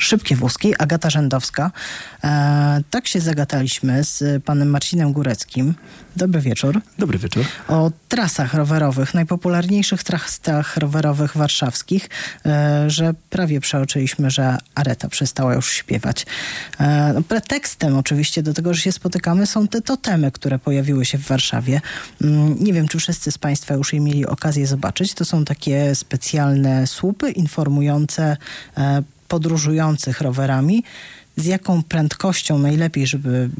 Szybkie Wózki, Agata Rzędowska. E, tak się zagadaliśmy z panem Marcinem Góreckim. Dobry wieczór. Dobry wieczór. O trasach rowerowych, najpopularniejszych trasach rowerowych warszawskich, e, że prawie przeoczyliśmy, że Areta przestała już śpiewać. E, no, pretekstem oczywiście do tego, że się spotykamy są te totemy, które pojawiły się w Warszawie. Mm, nie wiem, czy wszyscy z państwa już je mieli okazję zobaczyć. To są takie specjalne słupy informujące e, podróżujących rowerami, z jaką prędkością najlepiej, żeby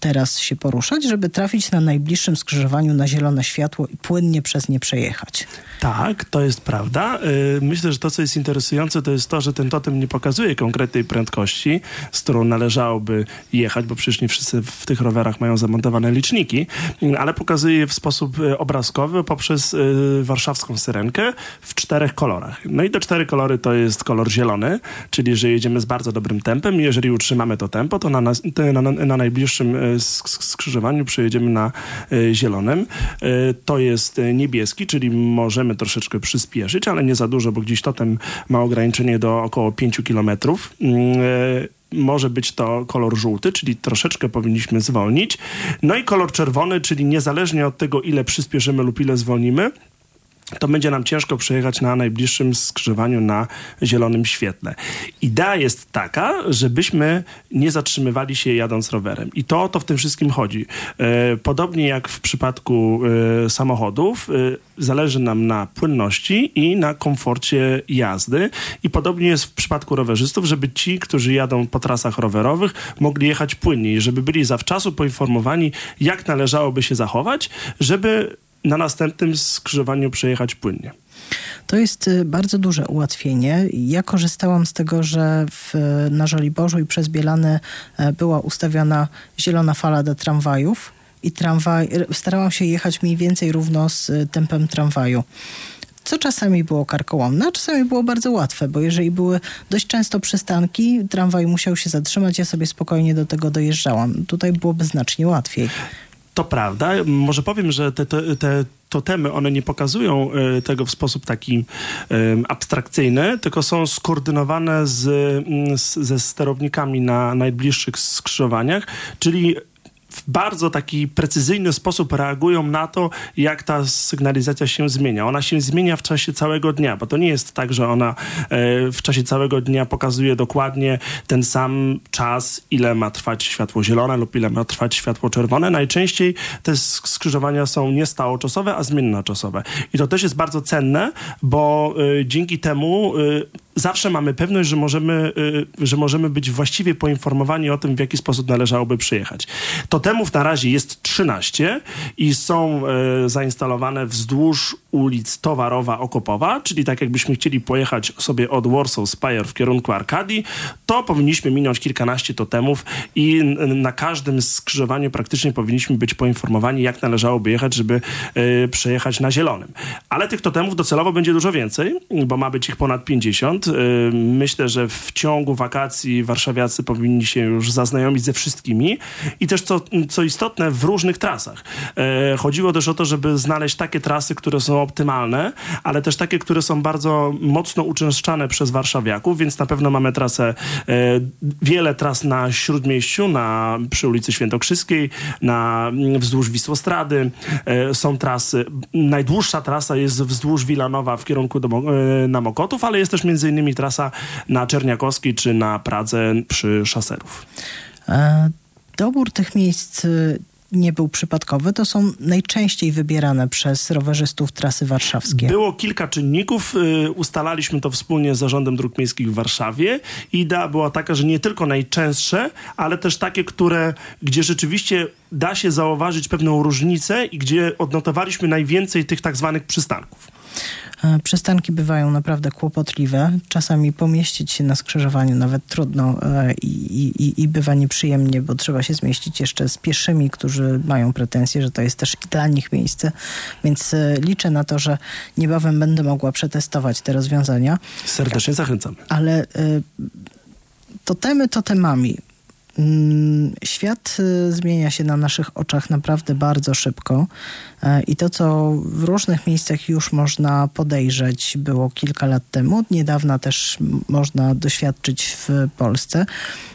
teraz się poruszać, żeby trafić na najbliższym skrzyżowaniu na zielone światło i płynnie przez nie przejechać. Tak, to jest prawda. Y, myślę, że to, co jest interesujące, to jest to, że ten totem nie pokazuje konkretnej prędkości, z którą należałoby jechać, bo przecież nie wszyscy w tych rowerach mają zamontowane liczniki, y, ale pokazuje je w sposób y, obrazkowy poprzez warszawską syrenkę w czterech kolorach. No i te cztery kolory to jest kolor zielony, czyli że jedziemy z bardzo dobrym tempem i jeżeli utrzymamy to tempo, to na, na, na, na najbliższym skrzyżowaniu przejedziemy na zielonym. To jest niebieski, czyli możemy troszeczkę przyspieszyć, ale nie za dużo, bo gdzieś totem ma ograniczenie do około 5 kilometrów mm, e, może być to kolor żółty, czyli troszeczkę powinniśmy zwolnić. No i kolor czerwony, czyli niezależnie od tego, ile przyspieszymy lub ile zwolnimy, to będzie nam ciężko przejechać na najbliższym skrzyżowaniu na zielonym świetle. Idea jest taka, żebyśmy nie zatrzymywali się jadąc rowerem. I to o to w tym wszystkim chodzi. E, podobnie jak w przypadku e, samochodów, e, zależy nam na płynności i na komforcie jazdy. I podobnie jest w przypadku rowerzystów, żeby ci, którzy jadą po trasach rowerowych, mogli jechać płynniej, żeby byli zawczasu poinformowani, jak należałoby się zachować, żeby na następnym skrzyżowaniu przejechać płynnie. To jest y, bardzo duże ułatwienie. Ja korzystałam z tego, że w, na Żoliborzu i przez Bielany e, była ustawiona zielona fala do tramwajów i tramwaj, starałam się jechać mniej więcej równo z y, tempem tramwaju co czasami było karkołomne, a czasami było bardzo łatwe, bo jeżeli były dość często przystanki, tramwaj musiał się zatrzymać, ja sobie spokojnie do tego dojeżdżałam. Tutaj byłoby znacznie łatwiej. To prawda. Może powiem, że te, te, te totemy, one nie pokazują y, tego w sposób taki y, abstrakcyjny, tylko są skoordynowane z, mm, z, ze sterownikami na najbliższych skrzyżowaniach, czyli w bardzo taki precyzyjny sposób reagują na to, jak ta sygnalizacja się zmienia. Ona się zmienia w czasie całego dnia, bo to nie jest tak, że ona e, w czasie całego dnia pokazuje dokładnie ten sam czas, ile ma trwać światło zielone lub ile ma trwać światło czerwone. Najczęściej te skrzyżowania są nie stałoczasowe, a zmiennoczasowe. I to też jest bardzo cenne, bo e, dzięki temu e, zawsze mamy pewność, że możemy, y, że możemy być właściwie poinformowani o tym, w jaki sposób należałoby przyjechać. Totemów na razie jest 13 i są e, zainstalowane wzdłuż ulic Towarowa, Okopowa, czyli tak jakbyśmy chcieli pojechać sobie od Warsaw Spire w kierunku Arkadii, to powinniśmy minąć kilkanaście totemów i na każdym skrzyżowaniu praktycznie powinniśmy być poinformowani, jak należałoby jechać, żeby e, przejechać na zielonym. Ale tych totemów docelowo będzie dużo więcej, bo ma być ich ponad 50 Y, myślę, że w ciągu wakacji warszawiacy powinni się już zaznajomić ze wszystkimi i też co, co istotne w różnych trasach. E, chodziło też o to, żeby znaleźć takie trasy, które są optymalne, ale też takie, które są bardzo mocno uczęszczane przez warszawiaków, więc na pewno mamy trasę, e, wiele tras na Śródmieściu, na, przy ulicy Świętokrzyskiej, na wzdłuż Wisłostrady. Są trasy, najdłuższa trasa jest wzdłuż Wilanowa w kierunku do, na Mokotów, ale jest też między innymi innymi trasa na Czerniakowskiej czy na Pradze przy Szaserów. E, dobór tych miejsc y, nie był przypadkowy, to są najczęściej wybierane przez rowerzystów trasy warszawskie. Było kilka czynników, y, ustalaliśmy to wspólnie z Zarządem Dróg Miejskich w Warszawie. Idea była taka, że nie tylko najczęstsze, ale też takie, które, gdzie rzeczywiście da się zauważyć pewną różnicę i gdzie odnotowaliśmy najwięcej tych tak zwanych przystanków. E, przystanki bywają naprawdę kłopotliwe. Czasami pomieścić się na skrzyżowaniu nawet trudno e, i, i, i bywa nieprzyjemnie, bo trzeba się zmieścić jeszcze z pieszymi, którzy mają pretensje, że to jest też i dla nich miejsce. Więc e, liczę na to, że niebawem będę mogła przetestować te rozwiązania. Serdecznie zachęcam. Ale totemy totemami Mm, świat y, zmienia się na naszych oczach naprawdę bardzo szybko e, i to, co w różnych miejscach już można podejrzeć, było kilka lat temu. Od niedawna też można doświadczyć w Polsce.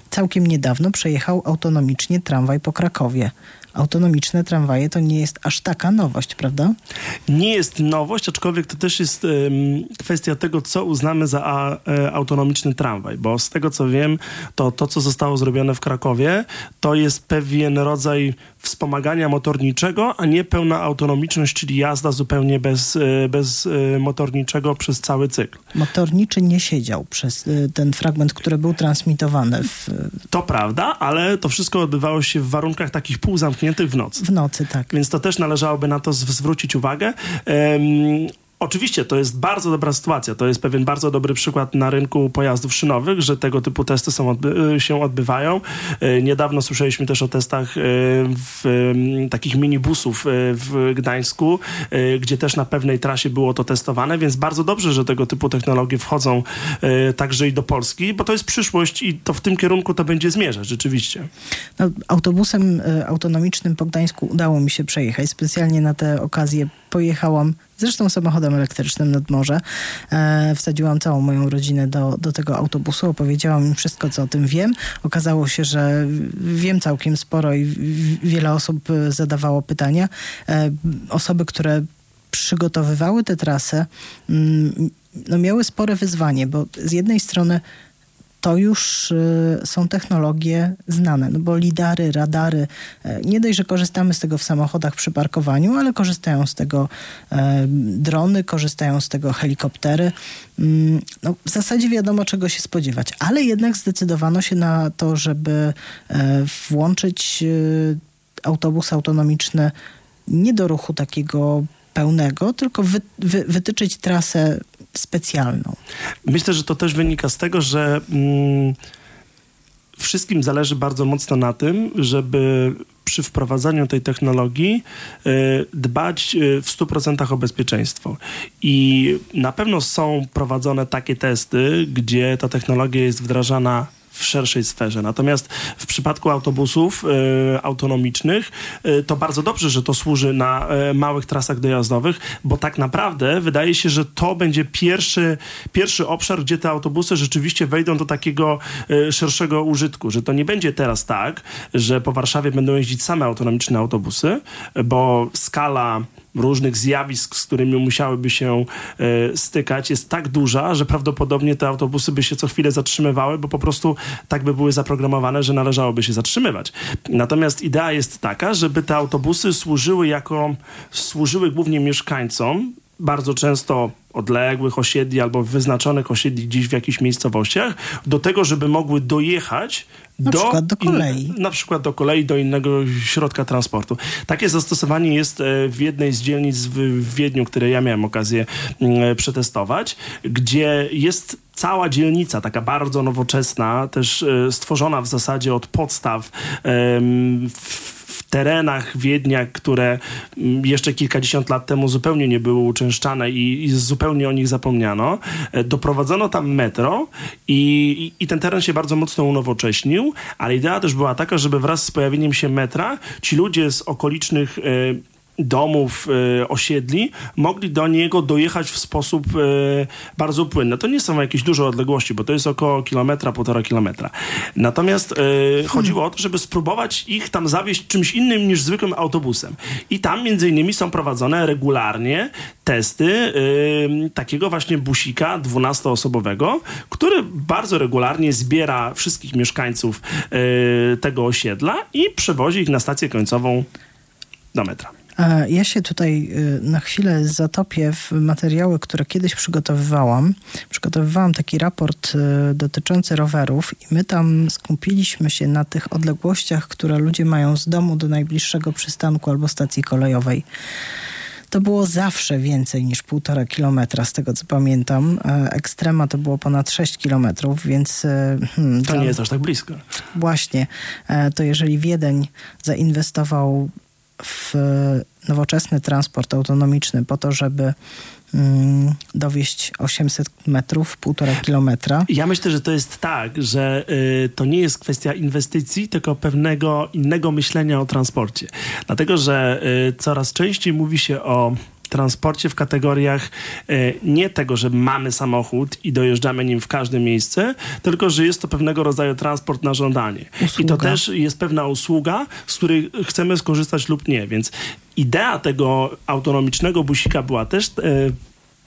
Całkiem niedawno przejechał autonomicznie tramwaj po Krakowie autonomiczne tramwaje to nie jest aż taka nowość, prawda? Nie jest nowość, aczkolwiek to też jest um, kwestia tego, co uznamy za a, e, autonomiczny tramwaj, bo z tego co wiem, to to, co zostało zrobione w Krakowie, to jest pewien rodzaj wspomagania motorniczego, a nie pełna autonomiczność, czyli jazda zupełnie bez, e, bez e, motorniczego przez cały cykl. Motorniczy nie siedział przez e, ten fragment, który był transmitowany. W... To prawda, ale to wszystko odbywało się w warunkach takich półzamkniętych w nocy. W nocy, tak. Więc to też należałoby na to zwrócić uwagę. Um, Oczywiście to jest bardzo dobra sytuacja. To jest pewien bardzo dobry przykład na rynku pojazdów szynowych, że tego typu testy są odby się odbywają. E, niedawno słyszeliśmy też o testach e, w, takich minibusów w Gdańsku, gdzie też na pewnej trasie było to testowane, więc bardzo dobrze, że tego typu technologie wchodzą także i do Polski, bo to jest przyszłość i to w tym kierunku to będzie zmierzać rzeczywiście. No, autobusem autonomicznym po Gdańsku udało mi się przejechać. Specjalnie na tę okazję pojechałam zresztą samochodem elektrycznym nad morze. E, wsadziłam całą moją rodzinę do, do tego autobusu, opowiedziałam im wszystko, co o tym wiem. Okazało się, że wiem całkiem sporo i wiele osób zadawało pytania. E, osoby, które przygotowywały tę trasę, mm, no miały spore wyzwanie, bo z jednej strony to już y, są technologie znane, no bo lidary, radary, e, nie dość, że korzystamy z tego w samochodach przy parkowaniu, ale korzystają z tego e, drony, korzystają z tego helikoptery. Mm, no, w zasadzie wiadomo, czego się spodziewać, ale jednak zdecydowano się na to, żeby włączyć autobus autonomiczny nie do ruchu takiego pełnego, tylko wy, wy, wytyczyć trasę specjalną. Myślę, że to też wynika z tego, że mm, wszystkim zależy bardzo mocno na tym, żeby przy wprowadzaniu tej technologii y, dbać y, w 100% o bezpieczeństwo. I na pewno są prowadzone takie testy, gdzie ta technologia jest wdrażana w szerszej sferze. Natomiast w przypadku autobusów y, autonomicznych y, to bardzo dobrze, że to służy na y, małych trasach dojazdowych, bo tak naprawdę wydaje się, że to będzie pierwszy, pierwszy obszar, gdzie te autobusy rzeczywiście wejdą do takiego szerszego użytku, że to nie będzie teraz tak, że po Warszawie będą jeździć same autonomiczne autobusy, bo skala różnych zjawisk, z którymi musiałyby się e, stykać, jest tak duża, że prawdopodobnie te autobusy by się co chwilę zatrzymywały, bo po prostu tak by były zaprogramowane, że należałoby się zatrzymywać. Natomiast idea jest taka, żeby te autobusy służyły jako, służyły głównie mieszkańcom, bardzo często odległych osiedli albo wyznaczonych osiedli gdzieś w jakichś miejscowościach, do tego, żeby mogły dojechać na do, przykład do kolei. In, na przykład do kolei, do innego środka transportu. Takie zastosowanie jest e, w jednej z dzielnic w Wiedniu, które ja miałem okazję mm, przetestować, gdzie jest cała dzielnica, taka bardzo nowoczesna, też e, stworzona w zasadzie od podstaw w terenach Wiednia, które mm, jeszcze kilkadziesiąt lat temu zupełnie nie były uczęszczane i, i zupełnie o nich zapomniano. E, doprowadzono tam metro i, i, ten teren się bardzo mocno unowocześnił, ale idea też była taka, żeby wraz z pojawieniem się metra ci ludzie z okolicznych e, domów, e, osiedli, mogli do niego dojechać w sposób e, bardzo płynny. To nie są jakieś duże odległości, bo to jest około kilometra, półtora kilometra. Natomiast e, chodziło o to, żeby spróbować ich tam zawieźć czymś innym niż zwykłym autobusem. I tam między innymi są prowadzone regularnie testy takiego właśnie busika dwunastoosobowego, który bardzo regularnie zbiera wszystkich mieszkańców tego osiedla i przewozi ich na stację końcową do metra. Ja się tutaj y, na chwilę zatopię w materiały, które kiedyś przygotowywałam. Przygotowywałam taki raport y, dotyczący rowerów i my tam skupiliśmy się na tych odległościach, które ludzie mają z domu do najbliższego przystanku albo stacji kolejowej. To było zawsze więcej niż półtora kilometra, z tego co pamiętam. E, ekstrema to było ponad 6 kilometrów, więc... E, hmm, to nie jest aż tak blisko. Właśnie. E, to jeżeli Wiedeń zainwestował w nowoczesny transport autonomiczny po to, żeby mm, dowieść 800 metrów, półtora kilometra. Ja myślę, że to jest tak, że y, to nie jest kwestia inwestycji, tylko pewnego innego myślenia o transporcie. Dlatego, że y, coraz częściej mówi się o transporcie w kategoriach e, nie tego, że mamy samochód i dojeżdżamy nim w każde miejsce, tylko że jest to pewnego rodzaju transport na żądanie. Usługa. I to też jest pewna usługa, z której chcemy skorzystać lub nie. Więc idea tego autonomicznego busika była też, e,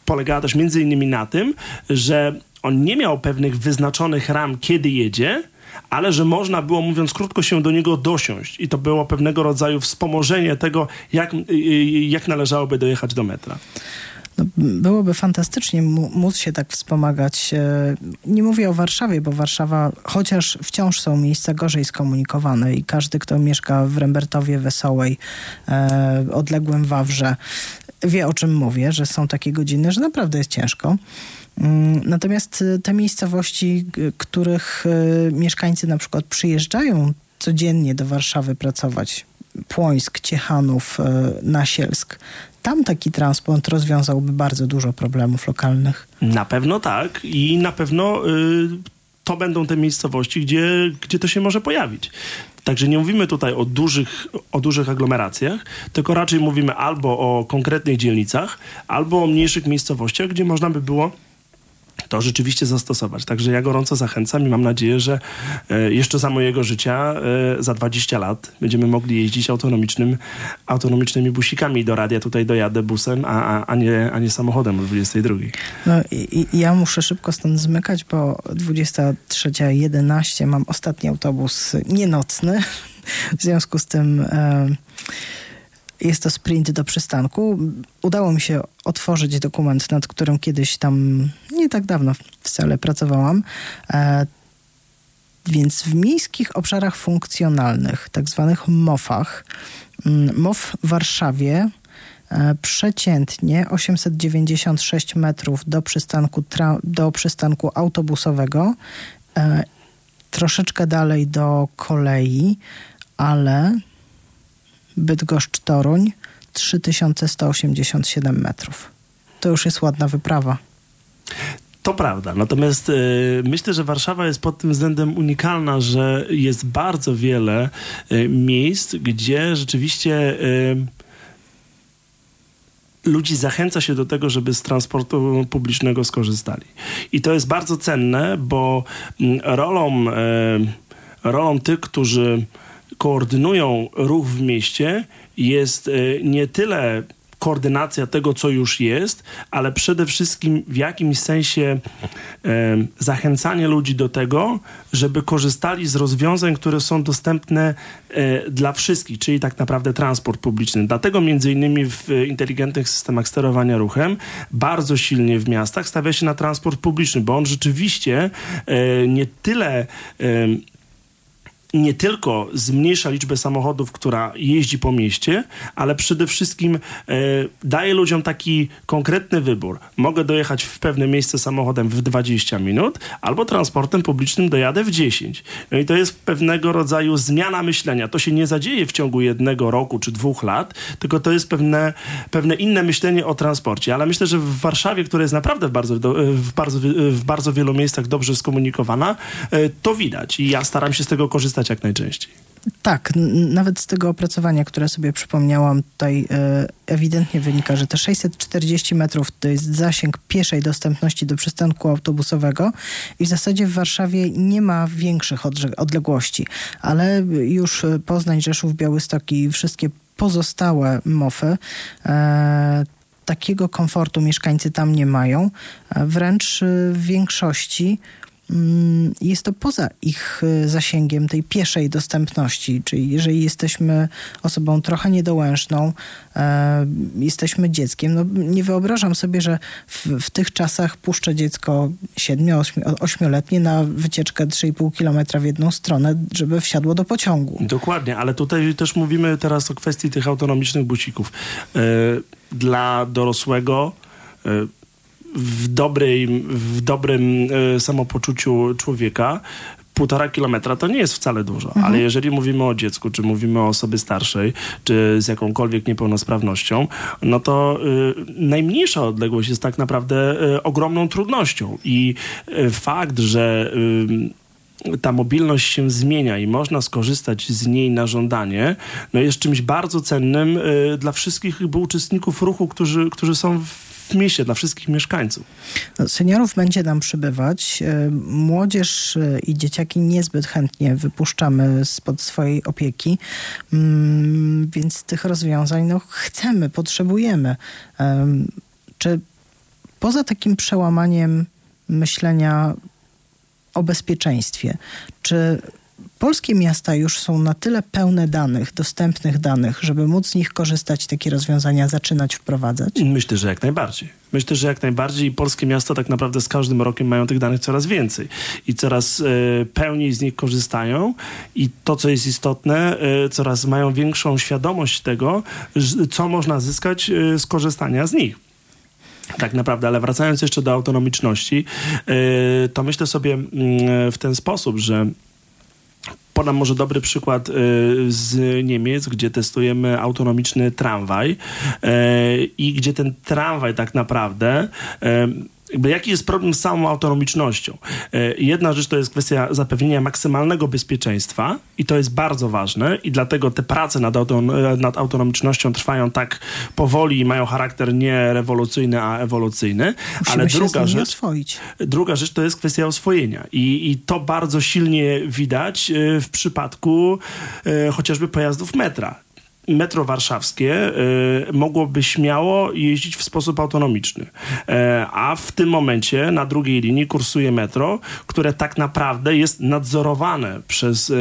polegała też między innymi na tym, że on nie miał pewnych wyznaczonych ram, kiedy jedzie, ale że można było, mówiąc krótko, się do niego dosiąść. I to było pewnego rodzaju wspomożenie tego, jak, y, y, jak należałoby dojechać do metra. No, byłoby fantastycznie móc się tak wspomagać. E, nie mówię o Warszawie, bo Warszawa, chociaż wciąż są miejsca gorzej skomunikowane i każdy, kto mieszka w Rembertowie, Wesołej, e, odległym Wawrze, wie o czym mówię, że są takie godziny, że naprawdę jest ciężko. Mm, natomiast y, te miejscowości, których y, mieszkańcy na przykład przyjeżdżają codziennie do Warszawy pracować, Płońsk, Ciechanów, y, Nasielsk, tam taki transport rozwiązałby bardzo dużo problemów lokalnych. Na pewno tak i na pewno y, to będą te miejscowości, gdzie, gdzie to się może pojawić. Także nie mówimy tutaj o dużych, o dużych aglomeracjach, tylko raczej mówimy albo o konkretnych dzielnicach, albo o mniejszych miejscowościach, gdzie można by było to rzeczywiście zastosować. Także ja gorąco zachęcam i mam nadzieję, że e, jeszcze za mojego życia, e, za 20 lat, będziemy mogli jeździć autonomicznym, autonomicznymi busikami do radia. Tutaj dojadę busem, a, a, nie, a nie samochodem o 22. No i, i ja muszę szybko stąd zmykać, bo 23.11 mam ostatni autobus nienocny. W związku z tym... E, jest to sprint do przystanku. Udało mi się otworzyć dokument, nad którym kiedyś tam nie tak dawno wcale pracowałam. E, więc w miejskich obszarach funkcjonalnych, tak zwanych MOF-ach, mm, MOF w Warszawie e, przeciętnie 896 metrów do przystanku, do przystanku autobusowego, e, troszeczkę dalej do kolei, ale Bydgoszcz-Toruń 3187 metrów. To już jest ładna wyprawa. To prawda. Natomiast y, myślę, że Warszawa jest pod tym względem unikalna, że jest bardzo wiele y, miejsc, gdzie rzeczywiście y, ludzi zachęca się do tego, żeby z transportu publicznego skorzystali. I to jest bardzo cenne, bo mm, rolą, rolą tych, którzy koordynują ruch w mieście, jest e, nie tyle koordynacja tego, co już jest, ale przede wszystkim w jakimś sensie e, zachęcanie ludzi do tego, żeby korzystali z rozwiązań, które są dostępne e, dla wszystkich, czyli tak naprawdę transport publiczny. Dlatego między innymi w inteligentnych systemach sterowania ruchem bardzo silnie w miastach stawia się na transport publiczny, bo on rzeczywiście nie tyle nie tylko zmniejsza liczbę samochodów, która jeździ po mieście, ale przede wszystkim e, daje ludziom taki konkretny wybór. Mogę dojechać w pewne miejsce samochodem w 20 minut, albo transportem publicznym dojadę w 10. No i to jest pewnego rodzaju zmiana myślenia. To się nie zadzieje w ciągu jednego roku czy dwóch lat, tylko to jest pewne, pewne inne myślenie o transporcie. Ale myślę, że w Warszawie, która jest naprawdę w bardzo, w bardzo, w bardzo wielu miejscach dobrze skomunikowana, e, to widać i ja staram się z tego korzystać jak najczęściej. Tak, nawet z tego opracowania, które sobie przypomniałam, tutaj e, ewidentnie wynika, że te 640 metrów to jest zasięg pieszej dostępności do przystanku autobusowego i w zasadzie w Warszawie nie ma większych odległości, ale już Poznań, Rzeszów, Białystok i wszystkie pozostałe mofy e, takiego komfortu mieszkańcy tam nie mają. E, wręcz w większości jest to poza ich y, zasięgiem tej pieszej dostępności, czyli jeżeli jesteśmy osobą trochę niedołężną, e, jesteśmy dzieckiem, no nie wyobrażam sobie, że w, w tych czasach puszczę dziecko 7-8-letnie na wycieczkę 3,5 kilometra w jedną stronę, żeby wsiadło do pociągu. Dokładnie, ale tutaj też mówimy teraz o kwestii tych autonomicznych bucików. E, dla dorosłego e, w, dobrej, w dobrym e, samopoczuciu człowieka półtora kilometra to nie jest wcale dużo, mhm. ale jeżeli mówimy o dziecku, czy mówimy o osobie starszej, czy z jakąkolwiek niepełnosprawnością, no to y, najmniejsza odległość jest tak naprawdę y, ogromną trudnością. I y, fakt, że ta mobilność się zmienia i można skorzystać z niej na żądanie, no jest czymś bardzo cennym y, dla wszystkich uczestników ruchu, którzy, którzy są w w mieście dla wszystkich mieszkańców. No, seniorów będzie nam przybywać. E, młodzież e, i dzieciaki niezbyt chętnie wypuszczamy spod swojej opieki, mm, więc tych rozwiązań no, chcemy, potrzebujemy. Czy poza takim przełamaniem myślenia o bezpieczeństwie, czy polskie miasta już są na tyle pełne danych, dostępnych danych, żeby móc z nich korzystać, takie rozwiązania zaczynać wprowadzać? Myślę, że jak najbardziej. Myślę, że jak najbardziej polskie miasta tak naprawdę z każdym rokiem mają tych danych coraz więcej i coraz y, pełniej z nich korzystają i to, co jest istotne, y, coraz mają większą świadomość tego, co można zyskać y, z korzystania z nich. Tak naprawdę, ale wracając jeszcze do autonomiczności, to myślę sobie mm, w ten sposób, że Podam może dobry przykład y, z Niemiec, gdzie testujemy autonomiczny tramwaj y, i gdzie ten tramwaj tak naprawdę jakby jaki jest problem z samą autonomicznością? E, jedna rzecz to jest kwestia zapewnienia maksymalnego bezpieczeństwa i to jest bardzo ważne i dlatego te prace nad, auto, nad autonomicznością trwają tak powoli i mają charakter nie rewolucyjny, a ewolucyjny. Musimy Ale druga rzecz, oswoić. druga rzecz to jest kwestia oswojenia i, i to bardzo silnie widać e, w przypadku e, chociażby pojazdów metra metro warszawskie y, mogłoby śmiało jeździć w sposób autonomiczny. Y, a w tym momencie na drugiej linii kursuje metro, które tak naprawdę jest nadzorowane przez,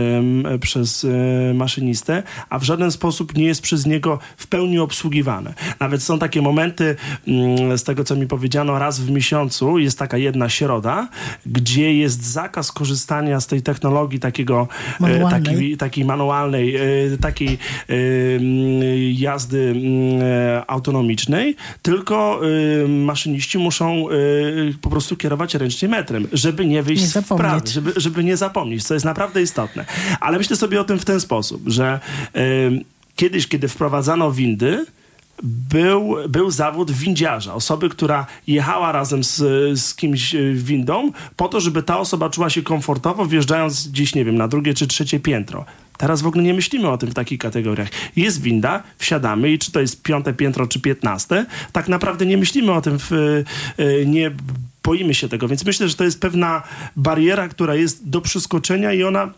przez maszynistę, a w żaden sposób nie jest przez niego w pełni obsługiwane. Nawet są takie momenty, mm, z tego co mi powiedziano, raz w miesiącu jest taka jedna środa, gdzie jest zakaz korzystania z tej technologii takiego manualnej. takiej, takiej manualnej, takiej jazdy autonomicznej, tylko maszyniści muszą po prostu kierować ręcznie metrem, żeby nie wyjść nie z prawy, żeby, żeby nie zapomnieć, co jest naprawdę istotne. Ale myślę sobie o tym w ten sposób, że kiedyś, kiedy wprowadzano windy, był, był zawód windziarza, osoby, która jechała razem z, z kimś windą, po to, żeby ta osoba czuła się komfortowo, wjeżdżając gdzieś, nie wiem, na drugie czy trzecie piętro. Teraz w ogóle nie myślimy o tym w takich kategoriach. Jest winda, wsiadamy i czy to jest piąte piętro, czy piętnaste, tak naprawdę nie myślimy o tym, w, e, nie boimy się tego. Więc myślę, że to jest pewna bariera, która jest do przeskoczenia i ona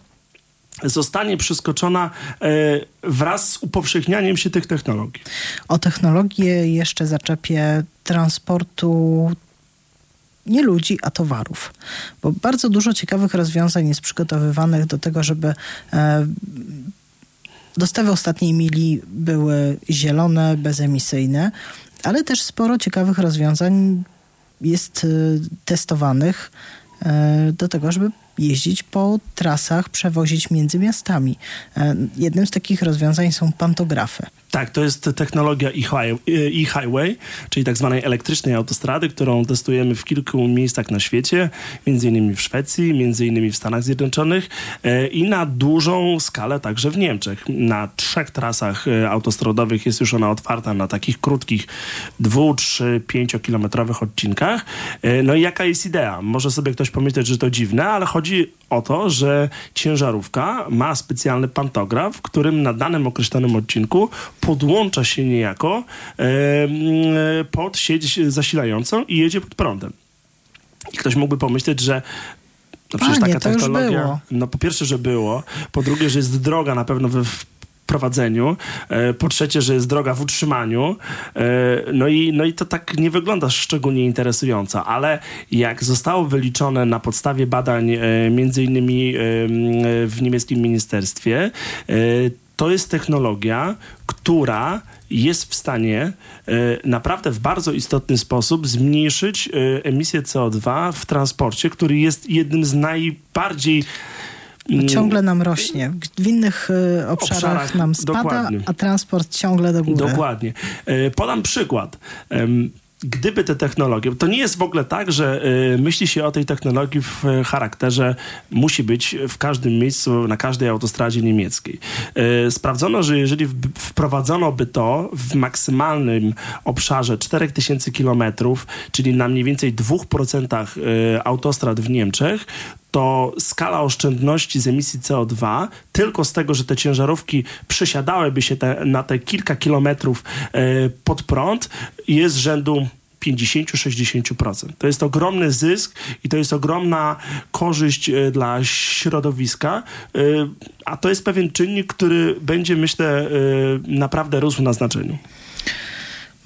zostanie przeskoczona e, wraz z upowszechnianiem się tych technologii. O technologię jeszcze zaczepię transportu nie ludzi, a towarów. Bo bardzo dużo ciekawych rozwiązań jest przygotowywanych do tego, żeby e, dostawy ostatniej mili były zielone, bezemisyjne, ale też sporo ciekawych rozwiązań jest e, testowanych e, do tego, żeby jeździć po trasach, przewozić między miastami. Jednym z takich rozwiązań są pantografy. Tak, to jest technologia e-highway, czyli tak zwanej elektrycznej autostrady, którą testujemy w kilku miejscach na świecie, między innymi w Szwecji, między innymi w Stanach Zjednoczonych e, i na dużą skalę także w Niemczech. Na trzech trasach e, autostradowych jest już ona otwarta na takich krótkich dwu, trzy, pięciokilometrowych odcinkach. E, no i jaka jest idea? Może sobie ktoś pomyśleć, że to dziwne, ale chodzi o to, że ciężarówka ma specjalny pantograf, którym na danym określonym odcinku podłącza się niejako e, pod sieć zasilającą i jedzie pod prądem. I ktoś mógłby pomyśleć, że no przecież Panie, taka technologia. No po pierwsze, że było, po drugie, że jest droga na pewno we prowadzeniu, e, po trzecie, że jest droga w utrzymaniu, e, no i, no i to tak nie wygląda szczególnie interesująco, ale jak zostało wyliczone na podstawie badań między innymi w niemieckim ministerstwie, to jest technologia, która jest w stanie e, naprawdę w bardzo istotny sposób zmniejszyć e, emisję CO2 w transporcie, który jest jednym z najbardziej ciągle nam rośnie. W innych y, obszarach, obszarach, nam spada, dokładnie. a transport ciągle do góry. Dokładnie. podam przykład. gdyby te technologie, to nie jest w ogóle tak, że y, myśli się o tej technologii w y, charakterze musi być w każdym miejscu, na każdej autostradzie niemieckiej. Y, sprawdzono, że jeżeli w, wprowadzono by to w maksymalnym obszarze 4000 kilometrów, czyli na mniej więcej 2% y, autostrad w Niemczech, to skala oszczędności z emisji CO2 tylko z tego, że te ciężarówki przesiadałyby się te, na te kilka kilometrów e, pod prąd jest rzędu 50-60%. To jest ogromny zysk i to jest ogromna korzyść e, dla środowiska, e, a to jest pewien czynnik, który będzie, myślę, naprawdę rósł na znaczeniu.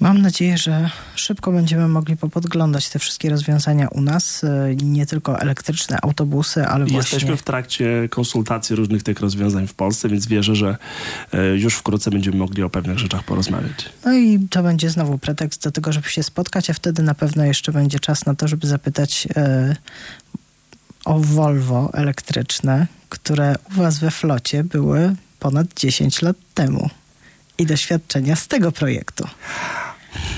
Mam nadzieję, że szybko będziemy mogli popodglądać te wszystkie rozwiązania u nas. e, Nie tylko elektryczne autobusy, ale właśnie... Jesteśmy w trakcie konsultacji różnych tych rozwiązań w Polsce, więc wierzę, że e, już wkrótce będziemy mogli o pewnych rzeczach porozmawiać. No i to będzie znowu pretekst do tego, żeby się spotkać, a wtedy na pewno jeszcze będzie czas na to, żeby zapytać e, o Volvo elektryczne, które u was we flocie były ponad 10 lat temu. I doświadczenia z tego projektu.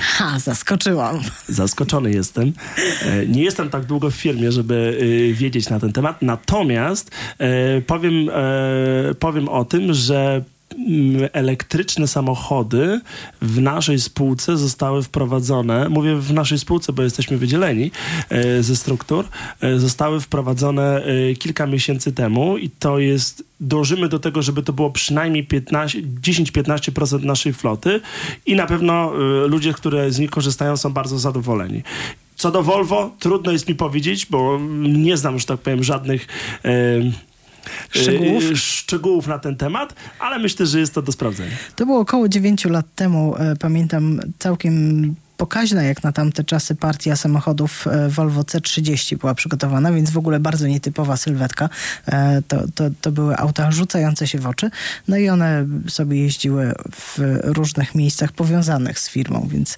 Ha, zaskoczyłam. Zaskoczony jestem. E, Nie jestem tak długo w firmie, żeby e, wiedzieć na ten temat. Natomiast e, powiem, powiem o tym, że elektryczne samochody w naszej spółce zostały wprowadzone, mówię w naszej spółce, bo jesteśmy wydzieleni e, ze struktur, e, zostały wprowadzone e, kilka miesięcy temu i to jest, dążymy do tego, żeby to było przynajmniej 15 10-15% naszej floty i na pewno ludzie, które z nich korzystają są bardzo zadowoleni. Co do Volvo, trudno jest mi powiedzieć, bo nie znam, że tak powiem, żadnych e, Szczegółów? e, szczegółów na ten temat, ale myślę, że jest to do sprawdzenia. To było około 9 lat temu. E, Pamiętam całkiem pokaźna jak na tamte czasy partia samochodów e, Volvo C30 była przygotowana, więc w ogóle bardzo nietypowa sylwetka. E, To, to, to były auta rzucające się w oczy. No i one sobie jeździły w różnych miejscach powiązanych z firmą, więc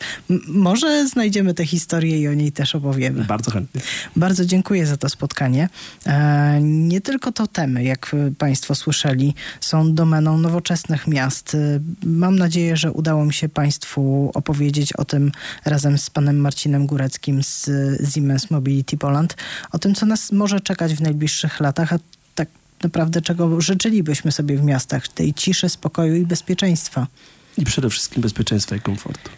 może znajdziemy tę historię i o niej też opowiemy. Bardzo chętnie. Bardzo dziękuję za to spotkanie. E, Nie tylko to temy, jak Państwo słyszeli, są domeną nowoczesnych miast. Mam nadzieję, że udało mi się Państwu opowiedzieć o tym razem z panem Marcinem Góreckim z Siemens Mobility Poland, o tym, co nas może czekać w najbliższych latach, a tak naprawdę czego życzylibyśmy sobie w miastach, tej ciszy, spokoju i bezpieczeństwa. I przede wszystkim bezpieczeństwa i komfortu.